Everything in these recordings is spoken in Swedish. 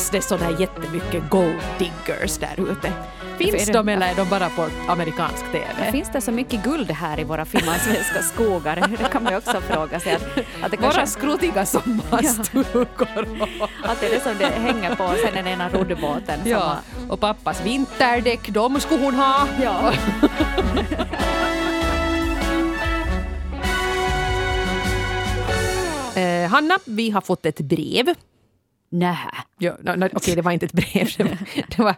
finns det sådär jättemycket gold diggers där ute? Finns de eller är de bara på amerikansk TV? Finns det så mycket guld här i våra finlandssvenska skogar? Det kan man ju också fråga sig. Att, att, det Våra kanske, skruttiga sommarstugor. att det är det som det hänger på sen den ena roddbåten. Ja, har- och pappas vinterdäck, de skulle hon ha. ja. Eh, Hanna, vi har fått ett brev. Nähä. Ja, no, no, Okej, det var inte ett brev. Det var, det, var,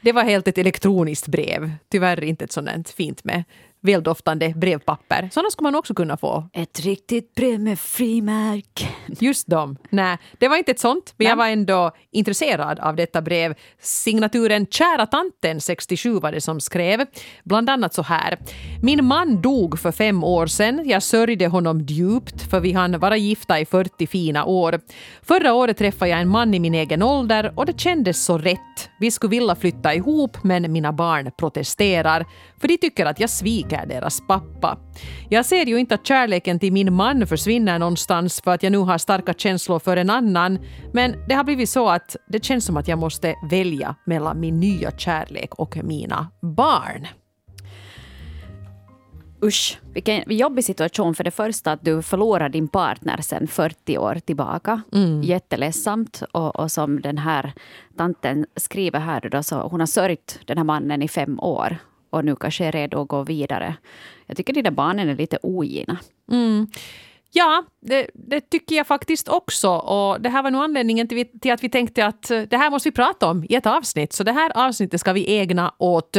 det var helt ett elektroniskt brev. Tyvärr inte ett sådant fint med väldoftande brevpapper. Sådana skulle man också kunna få. Ett riktigt brev med frimärk. Just dem. Nej, det var inte ett sånt. Men jag var ändå intresserad av detta brev. Signaturen Kära tanten 67 var det som skrev. Bland annat så här. Min man dog för fem år sedan. Jag sörjde honom djupt för vi hann vara gifta i 40 fina år. Förra året träffade jag en man i min egen ålder och det kändes så rätt. Vi skulle vilja flytta ihop men mina barn protesterar för de tycker att jag sviker deras pappa. Jag ser ju inte att kärleken till min man försvinner någonstans för att jag nu har starka känslor för en annan, men det har blivit så att det känns som att jag måste välja mellan min nya kärlek och mina barn. Usch, vilken jobbig situation för det första att du förlorar din partner sen 40 år tillbaka. Mm. Jätteledsamt. Och, och som den här tanten skriver här då, så hon har sörjt den här mannen i fem år och nu kanske är redo att gå vidare. Jag tycker de där barnen är lite ogina. Mm. Ja, det, det tycker jag faktiskt också. Och det här var nog anledningen till, vi, till att vi tänkte att eh, det här måste vi prata om i ett avsnitt. Så det här avsnittet ska vi ägna åt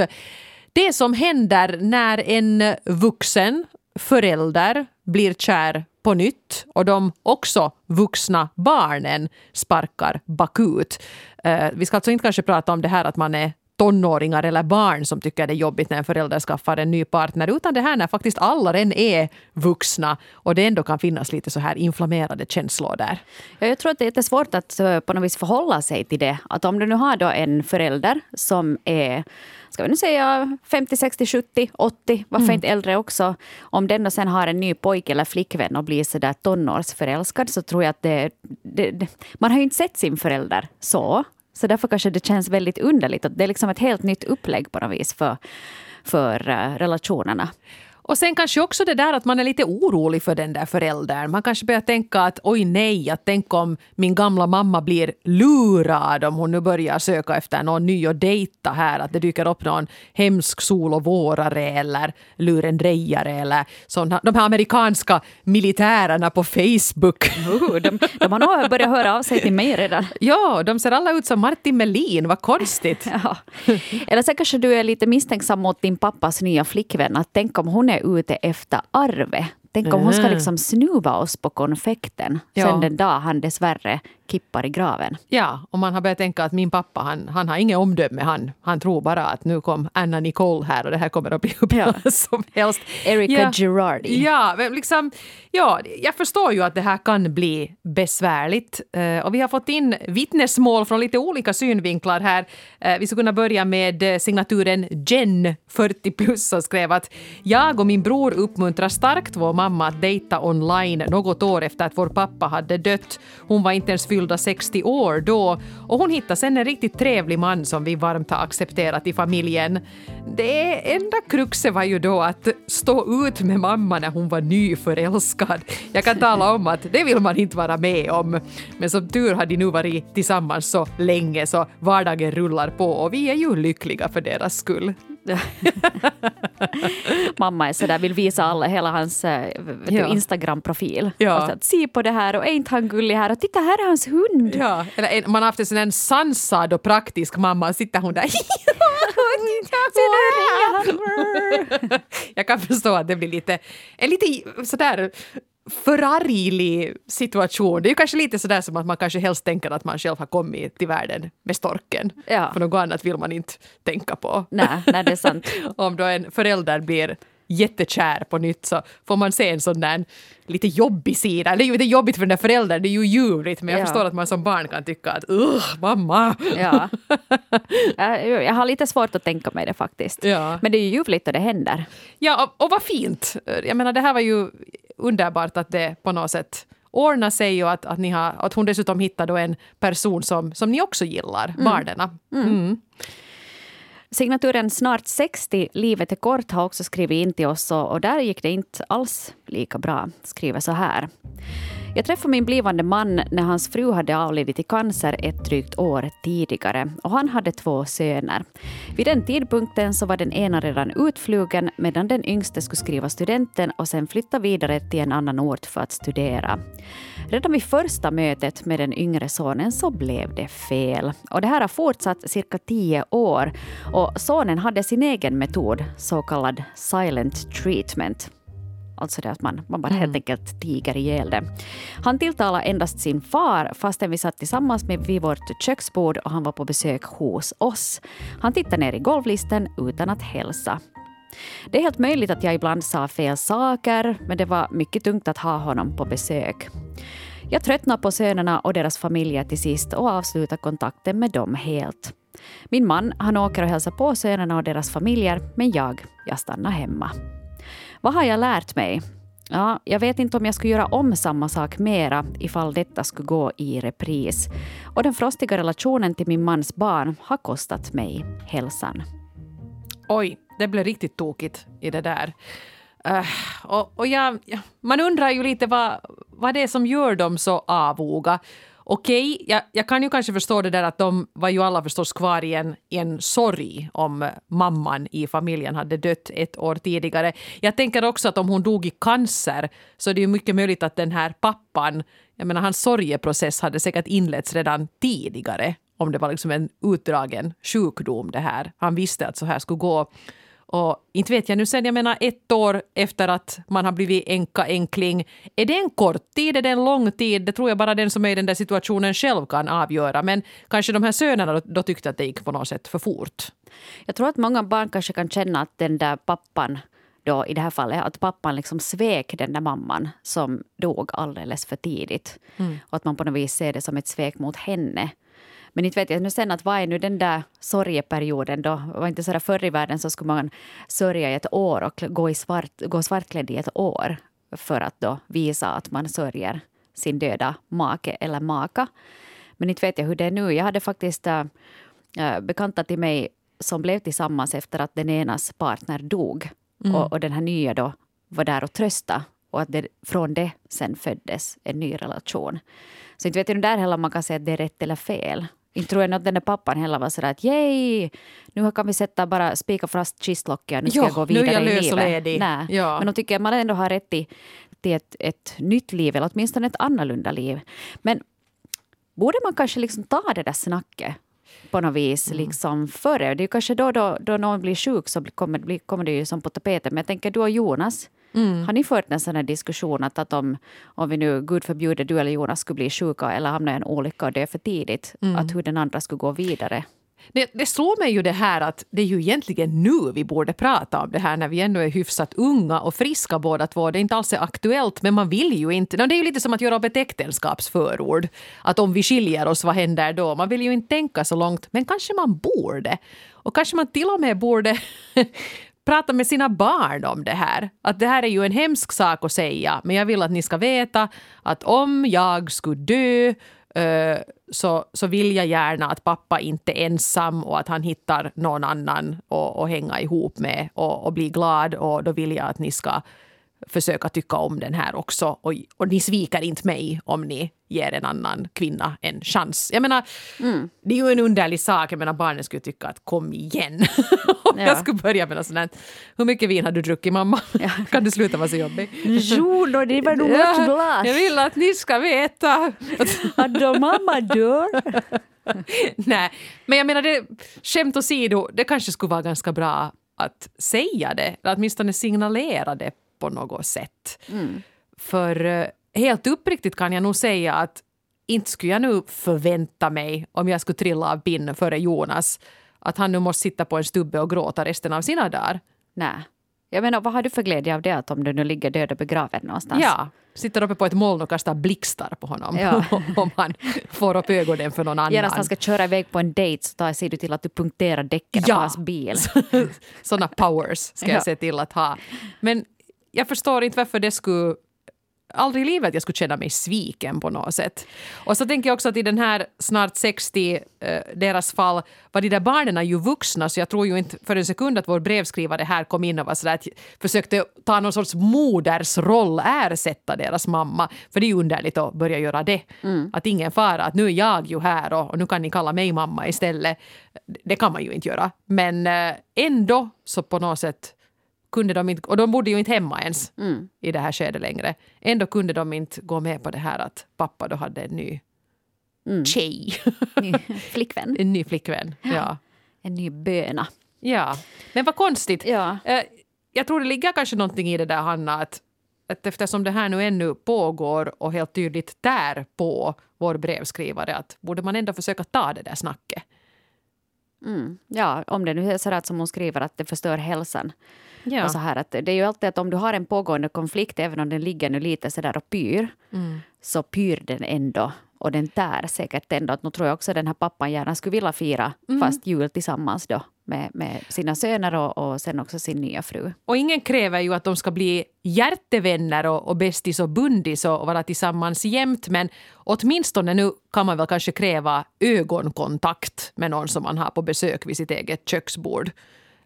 det som händer när en vuxen förälder blir kär på nytt och de också vuxna barnen sparkar bakut. Eh, vi ska alltså inte kanske prata om det här att man är tonåringar eller barn som tycker det är jobbigt när en förälder skaffar en ny partner, utan det här när faktiskt alla redan är vuxna och det ändå kan finnas lite så här inflammerade känslor där. Ja, jag tror att det är jättesvårt att eh, på något vis förhålla sig till det. Att om du nu har då en förälder som är ska vi nu säga 50, 60, 70, 80, varför inte äldre också. Om den då sen har en ny pojke eller flickvän och blir sådär tonårsförälskad så tror jag att det, det, det... Man har ju inte sett sin förälder så. Så därför kanske det känns väldigt underligt. att Det är liksom ett helt nytt upplägg på något vis för, för eh, relationerna. Och sen kanske också det där att man är lite orolig för den där föräldern. Man kanske börjar tänka att oj nej, att tänk om min gamla mamma blir lurad om hon nu börjar söka efter någon ny och dejta här. Att det dyker upp någon hemsk sol och vårare eller lurendrejare eller såna, de här amerikanska militärerna på Facebook. Uh, de, de har nog börjat höra av sig till mig redan. Ja, de ser alla ut som Martin Melin, vad konstigt. Ja. Eller så kanske du är lite misstänksam mot din pappas nya flickvän. Att tänk om hon är ute efter arvet. Tänk om hon ska liksom snuva oss på konfekten Ja. sen den dag han dessvärre kippar i graven. Ja, och man har börjat tänka att min pappa, han, han har inget omdöme. Han, han tror bara att nu kom Anna Nicole här och det här kommer att bli hur bra som helst. Erika ja. Girardi. Ja, liksom, ja, jag förstår ju att det här kan bli besvärligt. Eh, och vi har fått in vittnesmål från lite olika synvinklar här. Eh, vi ska kunna börja med eh, signaturen Jen, 40 plus, som skrev att jag och min bror uppmuntrar starkt vår mamma att dejta online något år efter att vår pappa hade dött. Hon var inte ens fyllda 60 år då och hon hittade sen en riktigt trevlig man som vi varmt har accepterat i familjen. Det enda kruxet var ju då att stå ut med mamma när hon var nyförälskad. Jag kan tala om att det vill man inte vara med om. Men som tur har de nu varit tillsammans så länge så vardagen rullar på och vi är ju lyckliga för deras skull. Mamma är sådär, vill visa alla hela hans eh, Ja. Instagram-profil. Ja. Att, se på det här och är inte han gullig här och titta här är hans hund. Ja, eller en, man har haft en sån sansad och praktisk mamma och sitter hon där Jag kan förstå att det blir lite, en lite sådär förarglig situation. Det är ju kanske lite sådär som att man kanske helst tänker att man själv har kommit till världen med storken. Ja. För något annat vill man inte tänka på. Nej, nej, det är sant. Om då en förälder blir jättekär på nytt så får man se en sån där lite jobbig sida. Det är ju inte jobbigt för den där föräldern, det är ju ljuvligt men jag Ja. förstår att man som barn kan tycka att Ugh, mamma! Ja. Jag, har lite svårt att tänka mig det faktiskt. Ja. Men det är ju ljuvligt och det händer. Ja, och, och vad fint! Jag menar, det här var ju underbart att det på något sätt ordna sig och att, att, ni har, att hon dessutom hittar en person som, som ni också gillar, mm. barnen. Mm. Signaturen Snart 60, Livet är kort har också skrivit in till oss och där gick det inte alls lika bra. Skriver så här. Jag träffade min blivande man när hans fru hade avlidit i cancer ett drygt år tidigare och han hade två söner. Vid den tidpunkten så var den ena redan utflugen medan den yngste skulle skriva studenten och sen flytta vidare till en annan ort för att studera. Redan vid första mötet med den yngre sonen så blev det fel. Och det här har fortsatt cirka tio år och sonen hade sin egen metod, så kallad silent treatment. Alltså det att man, man bara helt mm. enkelt tiger ihjäl det. Han tilltalade endast sin far fastän vi satt tillsammans med vid vårt köksbord och han var på besök hos oss. Han tittade ner i golvlisten utan att hälsa. Det är helt möjligt att jag ibland sa fel saker, men det var mycket tungt att ha honom på besök. Jag tröttnade på sönerna och deras familjer till sist och avslutade kontakten med dem helt. Min man han åker och hälsar på sönerna och deras familjer, men jag, jag stannar hemma. Vad har jag lärt mig? Ja, jag vet inte om jag skulle göra om samma sak mera ifall detta skulle gå i repris. Och den frostiga relationen till min mans barn har kostat mig hälsan. Oj, det blev riktigt tokigt i det där. Uh, och, och jag, man undrar ju lite vad, vad det är som gör dem så avoga. Okej, okay, jag, jag, kan ju kanske förstå det där att de var ju alla förstås kvar i en, i en sorg om mamman i familjen hade dött ett år tidigare. Jag tänker också att om hon dog i cancer så är det ju mycket möjligt att den här pappan, jag menar hans sorgeprocess hade säkert inletts redan tidigare om det var liksom en utdragen sjukdom det här. Han visste att så här skulle gå. Och inte vet jag nu sen, jag menar ett år efter att man har blivit enka enkling. Är det en kort tid, är det en lång tid? Det tror jag bara den som är i den där situationen själv kan avgöra. Men kanske de här sönerna då, då tyckte att det gick på något sätt för fort. Jag tror att många barn kanske kan känna att den där pappan då i det här fallet att pappan liksom svek den där mamman som dog alldeles för tidigt. Mm. Och att man på något vis ser det som ett svek mot henne. Men inte vet jag nu sen att vad är nu den där sorgeperioden då? Var inte så där förr i världen så skulle man sörja i ett år och gå, i svart, gå svartklädd i ett år för att då visa att man sörjer sin döda make eller maka. Men inte vet jag hur det är nu. Jag hade faktiskt äh, bekanta till mig som blev tillsammans efter att den enas partner dog. Mm. Och, och, den här nya då var där och trösta och att det, från det sen föddes en ny relation. Så inte vet jag där heller om man kan säga att det är rätt eller fel. Inte tror jag att den där pappan heller var sådär att yay, nu kan vi sätta bara spika fast kistlocket nu ska jo, jag gå vidare nu är jag lös och ledig. Nej. Ja. Men då tycker jag man ändå har rätt till, till ett, ett nytt liv eller åtminstone ett annorlunda liv. Men borde man kanske liksom ta det där snacket på något vis mm. liksom före? Det är kanske då, då, då någon blir sjuk så kommer, kommer det ju som på tapeten. Men jag tänker du och Jonas, Mm. Har ni fört en sån här diskussion att, att om, om vi nu, gud förbjuder, du eller Jonas skulle bli sjuka eller hamna i en olycka och dö för tidigt, mm. att hur den andra skulle gå vidare? Det, det slår mig ju det här att det är ju egentligen nu vi borde prata om det här när vi ännu är hyfsat unga och friska båda två. Det är inte alls aktuellt men man vill ju inte. Det är ju lite som att göra upp ett äktenskapsförord. Att om vi skiljer oss, vad händer då? Man vill ju inte tänka så långt men kanske man borde. Och kanske man till och med borde prata med sina barn om det här. Att det här är ju en hemsk sak att säga, men jag vill att ni ska veta att om jag skulle dö eh, så, så vill jag gärna att pappa inte är ensam och att han hittar någon annan att hänga ihop med och, och bli glad. Och då vill jag att ni ska försöka tycka om den här också. Och, och ni sviker inte mig om ni ger en annan kvinna en chans. Jag menar, mm. det är ju en underlig sak. Jag menar, barnen skulle tycka att kom igen. om ja. jag skulle börja med något sånt Hur mycket vin har du druckit mamma? Ja. kan du sluta vara så jobbig? Jo, då, det var nog ett glas. Jag vill att ni ska veta. att då mamma dör. Nej, men jag menar, det, skämt åsido, det kanske skulle vara ganska bra att säga det, eller åtminstone signalera det på något sätt. Mm. För eh, helt uppriktigt kan jag nog säga att inte skulle jag nu förvänta mig om jag skulle trilla av pinnen före Jonas att han nu måste sitta på en stubbe och gråta resten av sina dagar. Nej. Jag menar, vad har du för glädje av det att om du nu ligger död och begraven någonstans? Ja, sitter uppe på ett moln och kastar blixtar på honom ja. om han får upp ögonen för någon annan. Genast han ska köra iväg på en dejt så tar, ser du till att du punkterar däcken ja. på hans bil. Såna powers ska jag se till att ha. Men jag förstår inte varför det skulle aldrig i livet jag skulle känna mig sviken på något sätt. Och så tänker jag också att i den här snart 60, eh, deras fall, var de där barnen ju vuxna så jag tror ju inte för en sekund att vår brevskrivare här kom in och var sådär att försökte ta någon sorts modersroll, ersätta deras mamma. För det är ju underligt att börja göra det. Mm. Att ingen fara, att nu är jag ju här och, och nu kan ni kalla mig mamma istället. Det kan man ju inte göra. Men eh, ändå så på något sätt kunde de inte, och de bodde ju inte hemma ens mm. i det här skedet längre. Ändå kunde de inte gå med på det här att pappa då hade en ny mm. tjej. Ny flickvän. en ny flickvän, ja. ja. En ny böna. Ja, men vad konstigt. Ja. Eh, jag tror det ligger kanske någonting i det där, Hanna, att, att eftersom det här nu ännu pågår och helt tydligt tär på vår brevskrivare, att borde man ändå försöka ta det där snacket. Mm. Ja, om det nu är så att som hon skriver att det förstör hälsan. Ja. Och så här att det är ju alltid att om du har en pågående konflikt, även om den ligger nu lite så där och pyr, mm. så pyr den ändå. Och den tär säkert ändå. nu tror jag också att den här pappan gärna skulle vilja fira mm. fast jul tillsammans då med, med sina söner och, och sen också sin nya fru. Och ingen kräver ju att de ska bli hjärtevänner och, och bästis och bundis och, och vara tillsammans jämt men åtminstone nu kan man väl kanske kräva ögonkontakt med någon som man har på besök vid sitt eget köksbord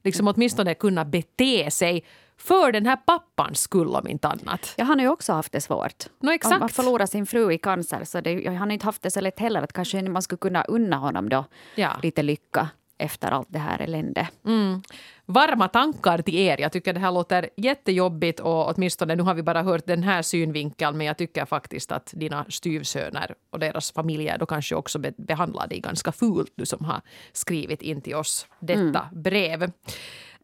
liksom åtminstone kunna bete sig för den här pappans skull om inte annat. Ja, han har ju också haft det svårt. No, exakt. Han förlorade sin fru i cancer så det, han har inte haft det så lätt heller. Att kanske man skulle kunna unna honom då ja. lite lycka efter allt det här elände. Mm. Varma tankar till er. Jag tycker det här låter jättejobbigt och åtminstone nu har vi bara hört den här synvinkeln men jag tycker faktiskt att dina styvsöner och deras familjer då kanske också behandlar dig ganska fult du som har skrivit in till oss detta mm. brev.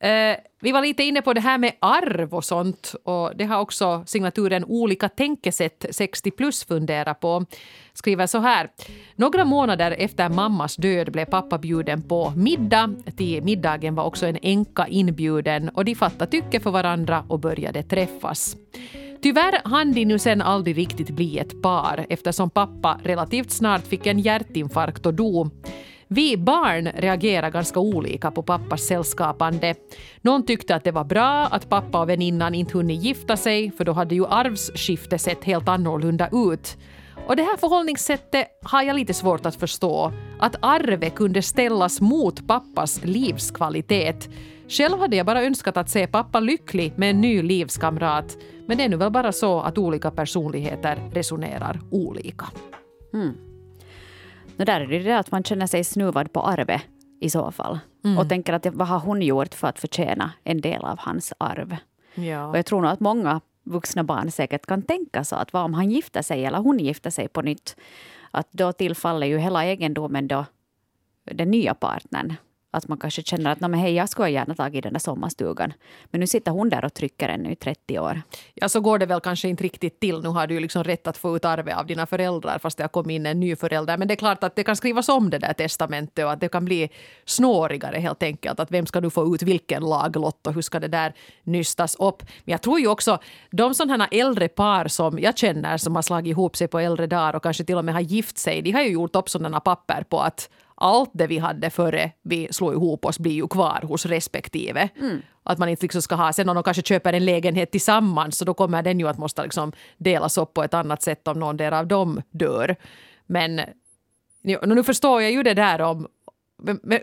Eh, vi var lite inne på det här med arv och sånt. Och det har också signaturen Olika tänkesätt 60 plus funderat på. Skriver så här. Några månader efter mammas död blev pappa bjuden på middag. Till middagen var också en enka inbjuden och de fattade tycke för varandra och började träffas. Tyvärr hann de nu sen aldrig riktigt bli ett par eftersom pappa relativt snart fick en hjärtinfarkt och dog. Vi barn reagerar ganska olika på pappas sällskapande. Någon tyckte att det var bra att pappa och väninnan inte hunnit gifta sig för då hade ju arvsskiftet sett helt annorlunda ut. Och det här förhållningssättet har jag lite svårt att förstå. Att arvet kunde ställas mot pappas livskvalitet. Själv hade jag bara önskat att se pappa lycklig med en ny livskamrat. Men det är nu väl bara så att olika personligheter resonerar olika. Mm. No, där är det det att man känner sig snuvad på arvet i så fall. Mm. Och tänker att vad har hon gjort för att förtjäna en del av hans arv? Ja. Och jag tror nog att många vuxna barn säkert kan tänka så att vad om han gifter sig eller hon gifter sig på nytt? Att då tillfaller ju hela egendomen då den nya partnern. Att man kanske känner att Nej, hej, jag skulle gärna tagit den där sommarstugan. Men nu sitter hon där och trycker ännu i 30 år. Ja, så går det väl kanske inte riktigt till. Nu har du ju liksom rätt att få ut arvet av dina föräldrar fast det har kommit in en ny förälder. Men det är klart att det kan skrivas om det där testamentet och att det kan bli snårigare helt enkelt. Att vem ska du få ut vilken laglott och hur ska det där nystas upp? Men jag tror ju också de sådana äldre par som jag känner som har slagit ihop sig på äldre dagar och kanske till och med har gift sig. De har ju gjort upp sådana papper på att allt det vi hade före vi slog ihop oss blir ju kvar hos respektive. Mm. Att man inte liksom ska ha, sen om de kanske köper en lägenhet tillsammans så då kommer den ju att måste liksom delas upp på ett annat sätt om någon av dem dör. Men nu förstår jag ju det där om, men, men,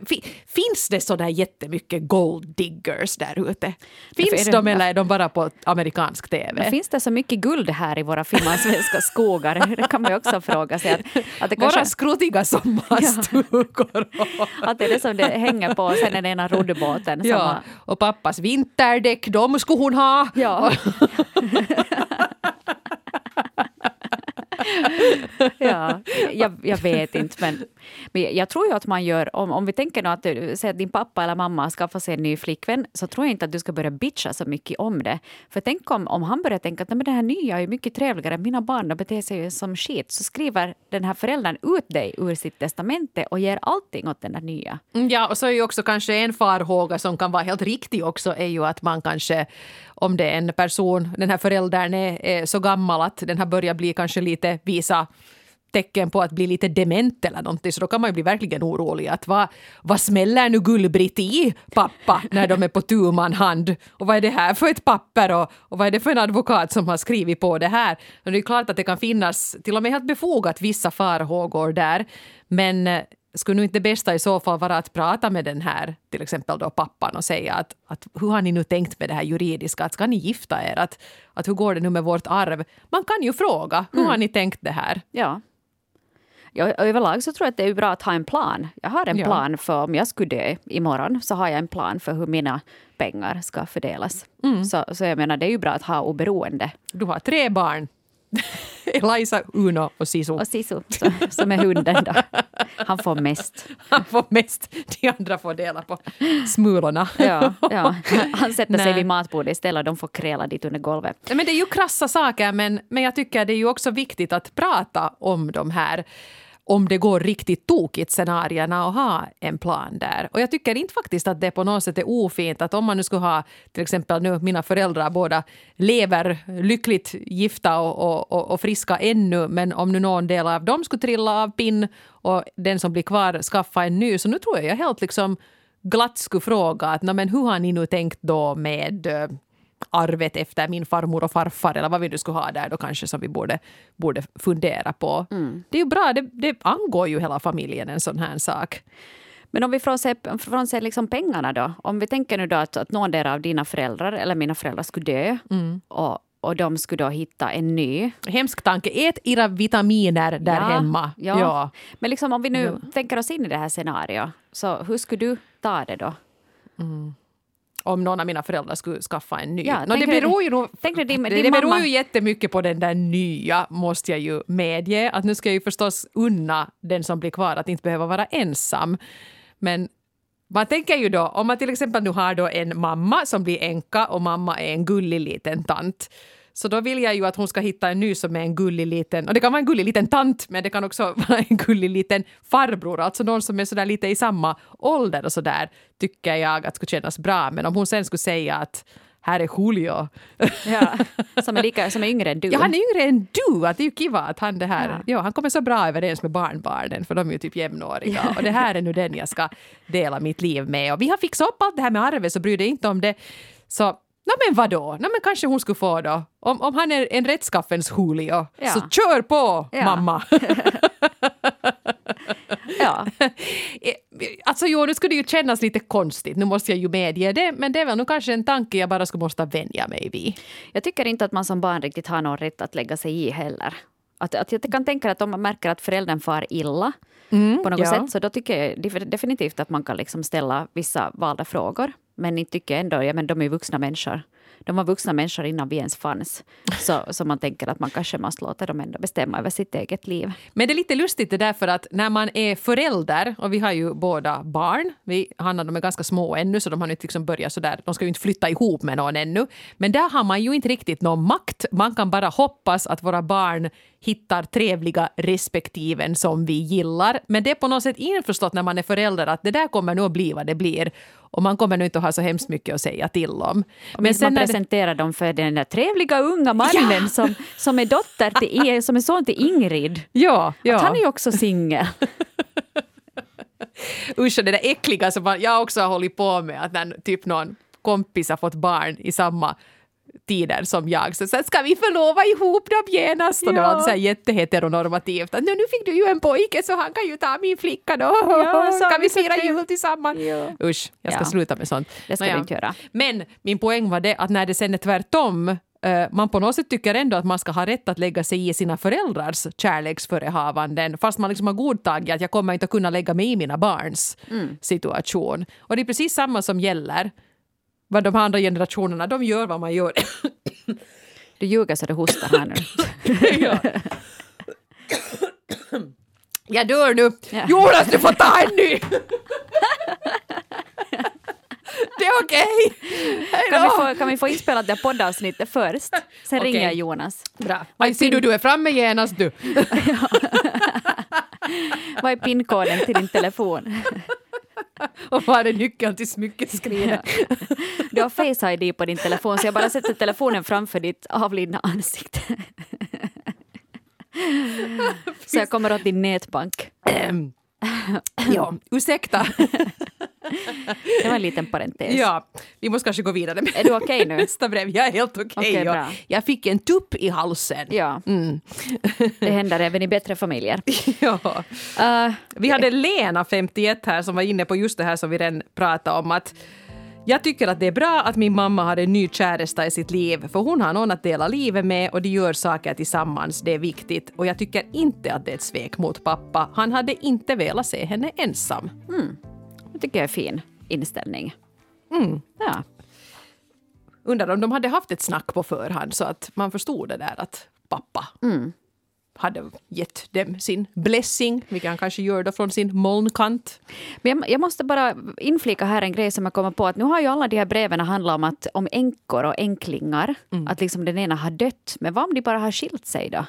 finns det så där jättemycket gold diggers där ute? Finns de eller är de bara på amerikansk tv? Finns det så mycket guld här i våra finlandssvenska skogar? Det kan man ju också fråga sig. Att, att det kanske... Våra skruttiga sommarstugor. Ja. att det är det som det hänger på sen är det ena roddbåten. Ja, har... och pappas vinterdäck, de skulle hon ha. Ja. ja, jag, jag, vet inte. Men, men jag tror ju att man gör, om, om vi tänker att, eh, att din pappa eller mamma skaffar sig en ny flickvän, så tror jag inte att du ska börja bitcha så mycket om det. För tänk om, om han börjar tänka att men det här nya är mycket trevligare, mina barn beter sig som skit, så skriver den här föräldern ut dig ur sitt testamente och ger allting åt den där nya. Mm, ja, och så är ju också kanske en farhåga som kan vara helt riktig också, är ju att man kanske om det är en person, den här föräldern är, är så gammal att den har börjat bli kanske lite visa tecken på att bli lite dement eller någonting, så då kan man ju bli verkligen orolig. Att vad, vad smäller nu Gullbritt i pappa när de är på tu man hand? Och vad är det här för ett papper och, och vad är det för en advokat som har skrivit på det här? Och det är klart att det kan finnas, till och med helt befogat, vissa farhågor där. Men skulle nu inte bästa i så fall vara att prata med den här, till exempel då pappan och säga att, att hur har ni nu tänkt med det här juridiska, att ska ni gifta er, att, att hur går det nu med vårt arv? Man kan ju fråga, hur har ni tänkt det här? Ja. Ja, överlag så tror jag att det är bra att ha en plan. Jag har en Ja. plan för om jag skulle dö imorgon så har jag en plan för hur mina pengar ska fördelas. Så, så jag menar, det är ju bra att ha oberoende. Du har tre barn. Eliza, Uno och Sisu. Och Sisu, så, som är hunden då, han får mest. Han får mest, de andra får dela på smulorna. Ja, ja. Han sätter sig vid matbordet istället och de får kräla dit under golvet. Men det är ju krassa saker, men, men jag tycker det är ju också viktigt att prata om de här om det går riktigt tokigt scenarierna och ha en plan där. Och jag tycker inte faktiskt att det på något sätt är ofint att om man nu skulle ha till exempel nu mina föräldrar båda lever lyckligt gifta och, och, och, och friska ännu men om nu någon del av dem skulle trilla av pinn och den som blir kvar skaffa en ny så nu tror jag jag helt liksom glatt skulle fråga att men hur har ni nu tänkt då med eh, arvet efter min farmor och farfar eller vad vi nu skulle ha där då kanske som vi borde, borde fundera på. Det är ju bra, det, det angår ju hela familjen en sån här sak. Men om vi frånser, frånser liksom pengarna då. Om vi tänker nu då att, att någon av dina föräldrar eller mina föräldrar skulle dö och, och de skulle då hitta en ny. Hemsk tanke, ät era vitaminer där Ja, hemma. Ja. Men liksom om vi nu tänker oss in i det här scenariot, så hur skulle du ta det då? Om någon av mina föräldrar skulle skaffa en ny. Ja, Nå, det beror ju nog, din- det, din det beror mamma- ju jättemycket på den där nya, måste jag ju medge. Att nu ska jag ju förstås unna den som blir kvar att inte behöva vara ensam. Men man tänker ju då, om man till exempel nu har då en mamma som blir änka och mamma är en gullig liten tant. Så då vill jag ju att hon ska hitta en ny som är en gullig liten, och det kan vara en gullig liten tant, men det kan också vara en gullig liten farbror, alltså någon som är sådär lite i samma ålder och sådär, tycker jag att skulle kännas bra. Men om hon sen skulle säga att här är Julio. Ja, som, är lika, som är yngre än du. Ja, han är yngre än du! Att det är ju kiva att han det här... Ja. Ja. han kommer så bra överens med barnbarnen för de är ju typ jämnåriga. Och det här är nu den jag ska dela mitt liv med. Och vi har fixat upp allt det här med arvet så bry dig inte om det. Så, nå men vadå? Nå men kanske hon skulle få då. Om, om han är en rättskaffens Julio, Ja. så kör på Ja. mamma! Ja. Alltså jo, nu skulle det ju kännas lite konstigt, nu måste jag ju medge det, men det är väl nog kanske en tanke jag bara skulle måste vänja mig vid. Jag tycker inte att man som barn riktigt har någon rätt att lägga sig i heller. Att, att jag kan tänka att om man märker att föräldern far illa på något ja. sätt så då tycker jag def- definitivt att man kan liksom ställa vissa valda frågor. Men ni tycker ändå, ja men de är ju vuxna människor. De var vuxna människor innan vi ens fanns. Så, så man tänker att man kanske måste låta dem ändå bestämma över sitt eget liv. Men det är lite lustigt det där för att när man är förälder och vi har ju båda barn. Vi, Hanna de är ganska små ännu så de har inte liksom börjat sådär. De ska ju inte flytta ihop med någon ännu. Men där har man ju inte riktigt någon makt. Man kan bara hoppas att våra barn hittar trevliga respektiven som vi gillar. Men det är på något sätt införstått när man är förälder att det där kommer nog att bli vad det blir. Och man kommer nog inte att ha så hemskt mycket att säga till om. Men man när det- presenterar dem för den där trevliga unga mannen som, som är dotter till, som är son till Ingrid. Ja, ja. Att han är ju också singel. Usch, det där äckliga som man, jag också har hållit på med, att när typ någon kompis har fått barn i samma tider som jag, så, här, ska vi förlova ihop dem genast? Och det var Ja. så här jätteheteronormativt. Att, "Nu nu fick du ju en pojke så han kan ju ta min flicka då. Ja, så har vi fira trevligt." jul tillsammans? Ja. Usch, jag ska Ja. sluta med sånt. Det ska Nåja. du inte göra. Men min poäng var det att när det sen är tvärtom eh, man på något sätt tycker ändå att man ska ha rätt att lägga sig i sina föräldrars kärleksförehavanden fast man liksom har godtagit att jag kommer inte att kunna lägga mig i mina barns Mm. situation. Och det är precis samma som gäller vad de andra generationerna, de gör vad man gör. Du ljuger så du hostar här nu. ja. Jag dör nu! Ja. Jonas, du får ta en ny! det är okej! Hej Kan vi, få, kan vi få inspelat det poddavsnittet först? Sen Okej. ringer jag Jonas. Bra. Aj, ser du, du är framme genast du. Vad är pinkoden till din telefon? Och var är nyckeln till smyckeskrinet? Du har Face ID på din telefon så jag bara sätter telefonen framför ditt avlidna ansikte. Så jag kommer åt din nätbank. ja, ursäkta. Det var en liten parentes. Ja, vi måste kanske gå vidare med Är du okej nu? nästa brev. Jag är helt okej. Okej, ja. bra. jag fick en tupp i halsen. Ja, Mm. det händer även i bättre familjer. ja. Uh, Vi hade Lena, 51, här som var inne på just det här som vi redan pratade om. att jag tycker att det är bra att min mamma har en ny käresta i sitt liv för hon har någon att dela livet med och de gör saker tillsammans. Det är viktigt. Och jag tycker inte att det är ett svek mot pappa. Han hade inte velat se henne ensam. det tycker jag är fin inställning. Mm. Ja. Undrar om de hade haft ett snack på förhand så att man förstod det där att pappa Mm. Hade gett dem sin blessing, vilket han kanske gör då från sin molnkant. Men jag, jag måste bara inflika här en grej som jag kommer på. att Nu har ju alla de här breven handlat om, att, om änkor och änklingar. Att liksom den ena har dött. Men vad om de bara har skilt sig då?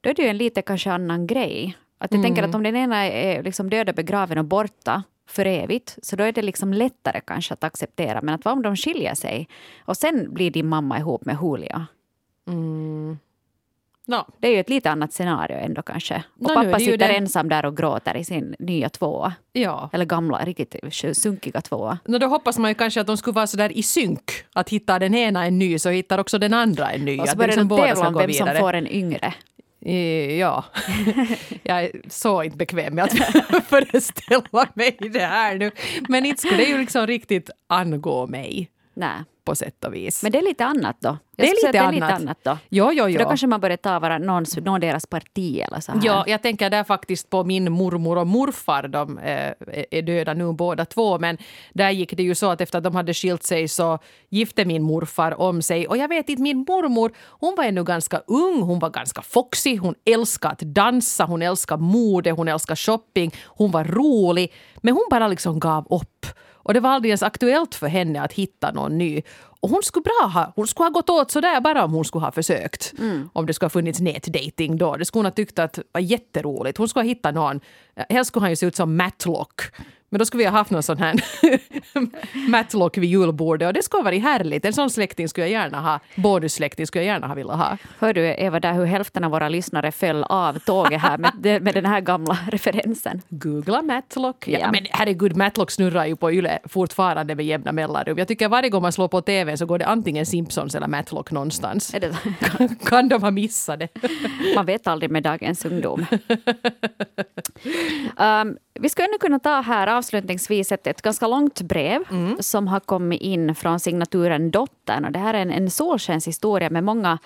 Då är det ju en lite kanske annan grej. Att jag tänker att om den ena är liksom död och begraven och borta för evigt, så då är det liksom lättare kanske att acceptera. Men att vad om de skiljer sig och sen blir din mamma ihop med Julia? No, Det är ju ett lite annat scenario ändå kanske. Och är pappa sitter det. ensam där och gråter i sin nya tvåa. ja. Eller gamla, riktigt sunkiga tvåa. No, då hoppas man ju kanske att de skulle vara så där i synk. Att hittar den ena en ny så hittar också den andra en ny. Och så börjar liksom de tävla om vem som vidare. får en yngre. Eh, Ja. jag är så inte bekväm med att föreställa mig det här nu. Men inte skulle det ju liksom riktigt angå mig Nej. På sätt och vis. Men det är lite annat då. Det är lite det är lite annat. annat då. Jo, jo, För då jo. kanske man börjar ta vara någons, någon deras parti eller så här. Ja, jag tänker där faktiskt på min mormor och morfar. De eh, är döda nu båda två. Men där gick det ju så att efter att de hade skilt sig så gifte min morfar om sig. Och jag vet inte, min mormor hon var ännu ganska ung. Hon var ganska foxig. Hon älskade att dansa. Hon älskade mode. Hon älskade shopping. Hon var rolig. Men hon bara liksom gav upp. Och det var aldrig ens aktuellt för henne att hitta någon ny. Och hon skulle bra ha, hon skulle ha gått åt sådär bara om hon skulle ha försökt. Om det skulle ha funnits nätdating då. Det skulle hon ha tyckt att var jätteroligt. Hon skulle ha hittat någon. Helst skulle han ju se ut som Matlock. Men då skulle vi ha haft någon sån här Matlock vid julbordet och det skulle ha varit härligt. En sån släkting skulle jag gärna ha. Bonussläkting skulle jag gärna ha velat ha. Hör du Eva där hur hälften av våra lyssnare föll av tåget här med, med den här gamla referensen. Googla Matlock. Ja, Ja. Men herregud, Matlock snurrar ju på Yle fortfarande med jämna mellanrum. Jag tycker varje gång man slår på TV så går det antingen Simpsons eller Matlock någonstans. Kan de ha missat det? man vet aldrig med dagens ungdom. Um, vi skulle nu kunna ta här avslutningsvis ett, ett ganska långt brev som har kommit in från signaturen Dottern. Och det här är en, en solskenshistoria med många,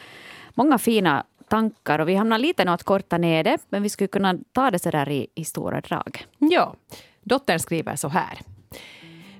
många fina tankar. Och vi hamnar lite nu att korta ner det, men vi skulle kunna ta det så där i, i stora drag. Ja, dottern skriver så här.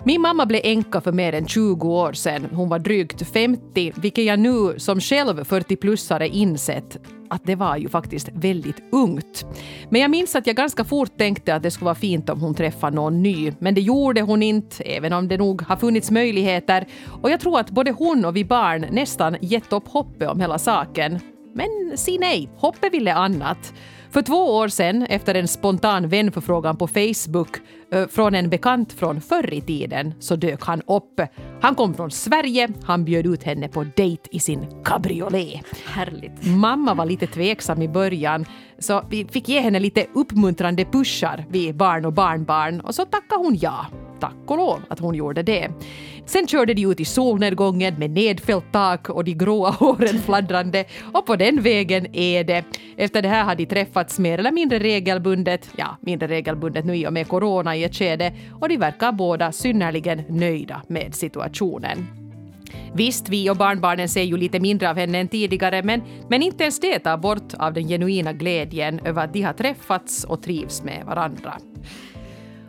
Min mamma blev änka för mer än 20 år sedan. Hon var drygt 50, vilket jag nu som själv 40-plussare insett att det var ju faktiskt väldigt ungt. Men jag minns att jag ganska fort tänkte att det skulle vara fint om hon träffade någon ny. Men det gjorde hon inte, även om det nog har funnits möjligheter. Och jag tror att både hon och vi barn nästan gett upp hoppet om hela saken. Men si nej, hoppet ville annat. För två år sedan, efter en spontan vänförfrågan på Facebook eh, från en bekant från förr i tiden, så dök han upp. Han kom från Sverige, han bjöd ut henne på dejt i sin cabriolet. Härligt. Mamma var lite tveksam i början, så vi fick ge henne lite uppmuntrande pushar, vi barn och barnbarn, och så tackade hon ja. Tack och lov att hon gjorde det. Sen körde de ut i solnedgången med nedfällt tak och de gråa håren fladdrande och på den vägen är det. Efter det här har de träffats mer eller mindre regelbundet, ja, mindre regelbundet nu i och med corona i ett skede och de verkar båda synnerligen nöjda med situationen. Visst, vi och barnbarnen ser ju lite mindre av henne än tidigare, men, men inte ens det tar bort av den genuina glädjen över att de har träffats och trivs med varandra.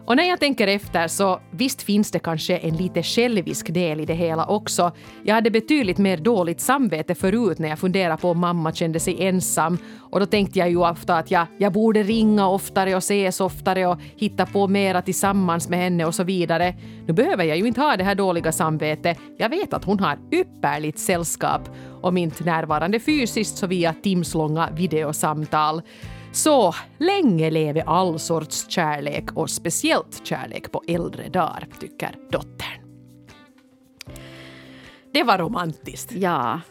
Och när jag tänker efter så visst finns det kanske en lite självisk del i det hela också. Jag hade betydligt mer dåligt samvete förut när jag funderade på om mamma kände sig ensam. Och då tänkte jag ju ofta att jag, jag borde ringa oftare och ses oftare och hitta på mera tillsammans med henne och så vidare. Nu behöver jag ju inte ha det här dåliga samvetet. Jag vet att hon har ypperligt sällskap. Om inte närvarande fysiskt så via timslånga videosamtal. Så länge leve all sorts kärlek och speciellt kärlek på äldre dagar, tycker dottern. Det var romantiskt. Ja.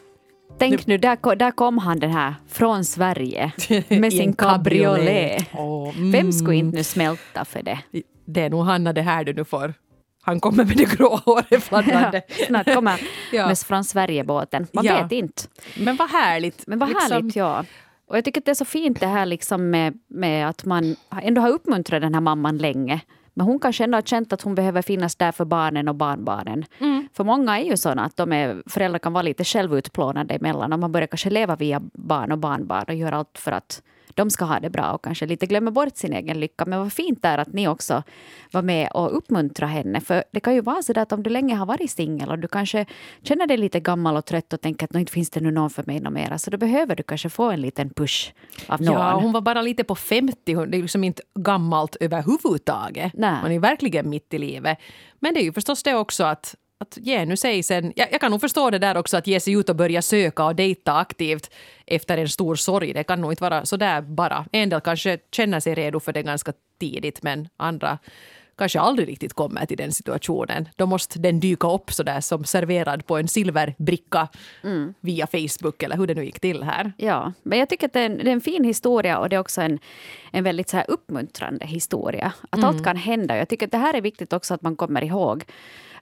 Tänk nu, där, där kom han den här från Sverige med sin cabriolet. Åh, Vem skulle mm. inte nu smälta för det? Det är nog Hanna det här du nu får. Han kommer med det grå håret fladdrande. Snart kommer Ja. med från Sverige-båten. Man Ja. vet inte. Men vad härligt. Men vad Liksom- härligt, ja. Och jag tycker att det är så fint det här liksom med, med att man ändå har uppmuntrat den här mamman länge. Men hon kanske ändå har känt att hon behöver finnas där för barnen och barnbarnen. Mm. För många är ju sådana att de är, föräldrar kan vara lite självutplånade emellan och man börjar kanske leva via barn och barnbarn och gör allt för att de ska ha det bra och kanske lite glömmer bort sin egen lycka. Men vad fint det är att ni också var med och uppmuntra henne. För det kan ju vara så att om du länge har varit singel och du kanske känner dig lite gammal och trött och tänker att "Nå, inte finns det nu någon för mig något mera. Så då behöver du kanske få en liten push av någon. Ja, hon var bara lite på 50. Hon- Det är liksom inte gammalt överhuvudtaget. Nej. Hon är verkligen mitt i livet. Men det är ju förstås det också att att ge nu sig sen, jag, jag kan nog förstå det där också att ge sig ut och börja söka och dejta aktivt efter en stor sorg. Det kan nog inte vara så där bara. En del kanske känner sig redo för det ganska tidigt men andra kanske aldrig riktigt kommer till den situationen. Då måste den dyka upp så där som serverad på en silverbricka via Facebook eller hur det nu gick till här. Ja, men jag tycker att det är, en, det är en fin historia och det är också en, en väldigt så här uppmuntrande historia. Att allt kan hända. Jag tycker att det här är viktigt också att man kommer ihåg.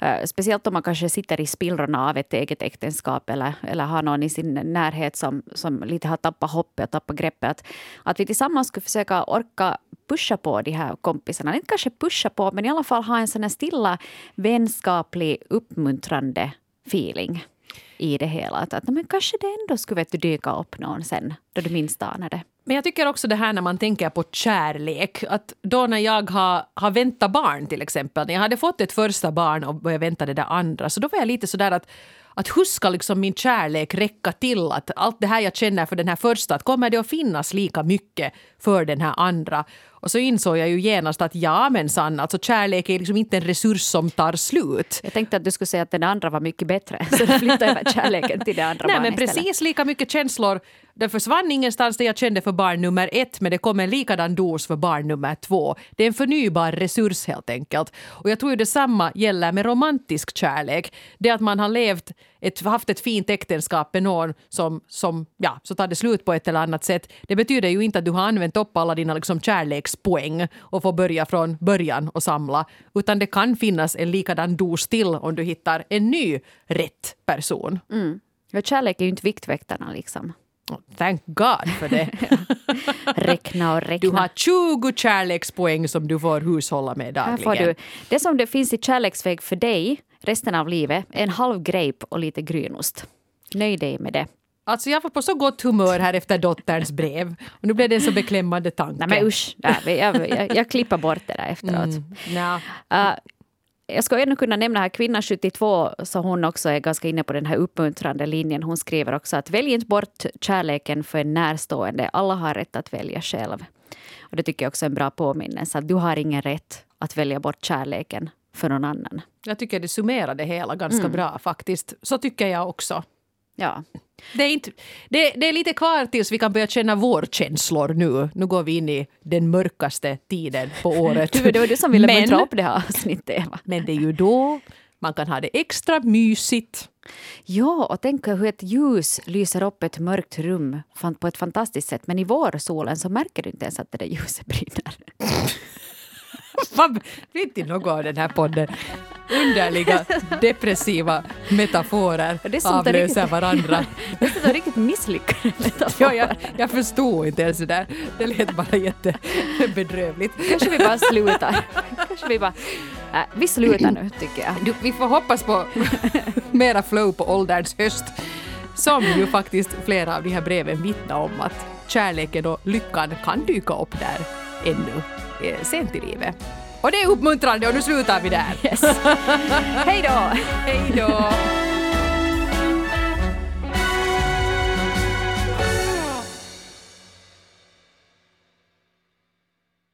Eh, speciellt om man kanske sitter i spillrorna av ett eget äktenskap eller, eller har någon i sin närhet som, som lite har tappat hoppet och tappat greppet. Att, att vi tillsammans skulle försöka orka pusha på de här kompisarna. Inte kanske pusha på, men i alla fall ha en sån här stilla vänskaplig uppmuntrande feeling i det hela. Att, att men kanske det ändå skulle vet du, dyka upp någon sen, då du minst anar det. Men jag tycker också det här när man tänker på kärlek. Att då när jag har, har väntat barn till exempel. När jag hade fått ett första barn och började vänta det där andra. Så då var jag lite sådär att att hur ska liksom min kärlek räcka till? Att allt det här jag känner för den här första, att kommer det att finnas lika mycket för den här andra? Och så insåg jag ju genast att ja men sann, alltså kärlek är liksom inte en resurs som tar slut. Jag tänkte att du skulle säga att den andra var mycket bättre, så du flyttade över kärleken till det andra Nej, men istället. precis lika mycket känslor. Det försvann ingenstans det jag kände för barn nummer ett men det kom en likadan dos för barn nummer två. Det är en förnybar resurs helt enkelt. Och jag tror ju detsamma gäller med romantisk kärlek. Det att man har levt ett, haft ett fint äktenskap med någon som, som ja, så tar det slut på ett eller annat sätt. Det betyder ju inte att du har använt upp alla dina liksom, kärlekspoäng och får börja från början och samla. Utan det kan finnas en likadan dos till om du hittar en ny rätt person. Mm. Ja, kärlek är ju inte Viktväktarna liksom. Oh, Thank God för det. Räkna och räkna. Du har 20 kärlekspoäng som du får hushålla med Här dagligen. får du. Det som det finns i kärleksväg för dig resten av livet är en halv grape och lite grynost. Nöj dig med det. Alltså jag var på så gott humör här efter dotterns brev. Och nu blev det en så beklämmande tanke. Nej men usch, jag, jag, jag klipper bort det där efteråt. Mm, nja. Uh, jag ska ännu kunna nämna här kvinna 72, så hon också är ganska inne på den här uppmuntrande linjen. Hon skriver också att välj inte bort kärleken för en närstående. Alla har rätt att välja själv. Och det tycker jag också är en bra påminnelse. Att du har ingen rätt att välja bort kärleken för någon annan. Jag tycker det summerar det hela ganska Mm. bra faktiskt. Så tycker jag också. Ja, Det är, inte, det, det är lite kvar tills vi kan börja känna vårkänslor nu. Nu går vi in i den mörkaste tiden på året. du, det var du som ville Men- muntra upp det här avsnittet, Eva. Men det är ju då man kan ha det extra mysigt. Ja, och tänk hur ett ljus lyser upp ett mörkt rum på ett fantastiskt sätt. Men i vårsolen så märker du inte ens att det där ljuset brinner. Vad vet inte något av den här podden? Underliga, depressiva metaforer avlöser riktigt- varandra. Så riktigt misslyckade Ja, metaforer. jag, jag förstod inte ens det där. Det lät bara jättebedrövligt. Kanske vi bara slutar. Kanske vi bara... Äh, vi slutar nu, tycker jag. Du, vi får hoppas på mera flow på ålderns höst. Som ju faktiskt flera av de här breven vittnar om att kärleken och lyckan kan dyka upp där ännu eh, sent i livet. Och det är uppmuntrande och nu slutar vi där. Yes. Hej då! Hej då!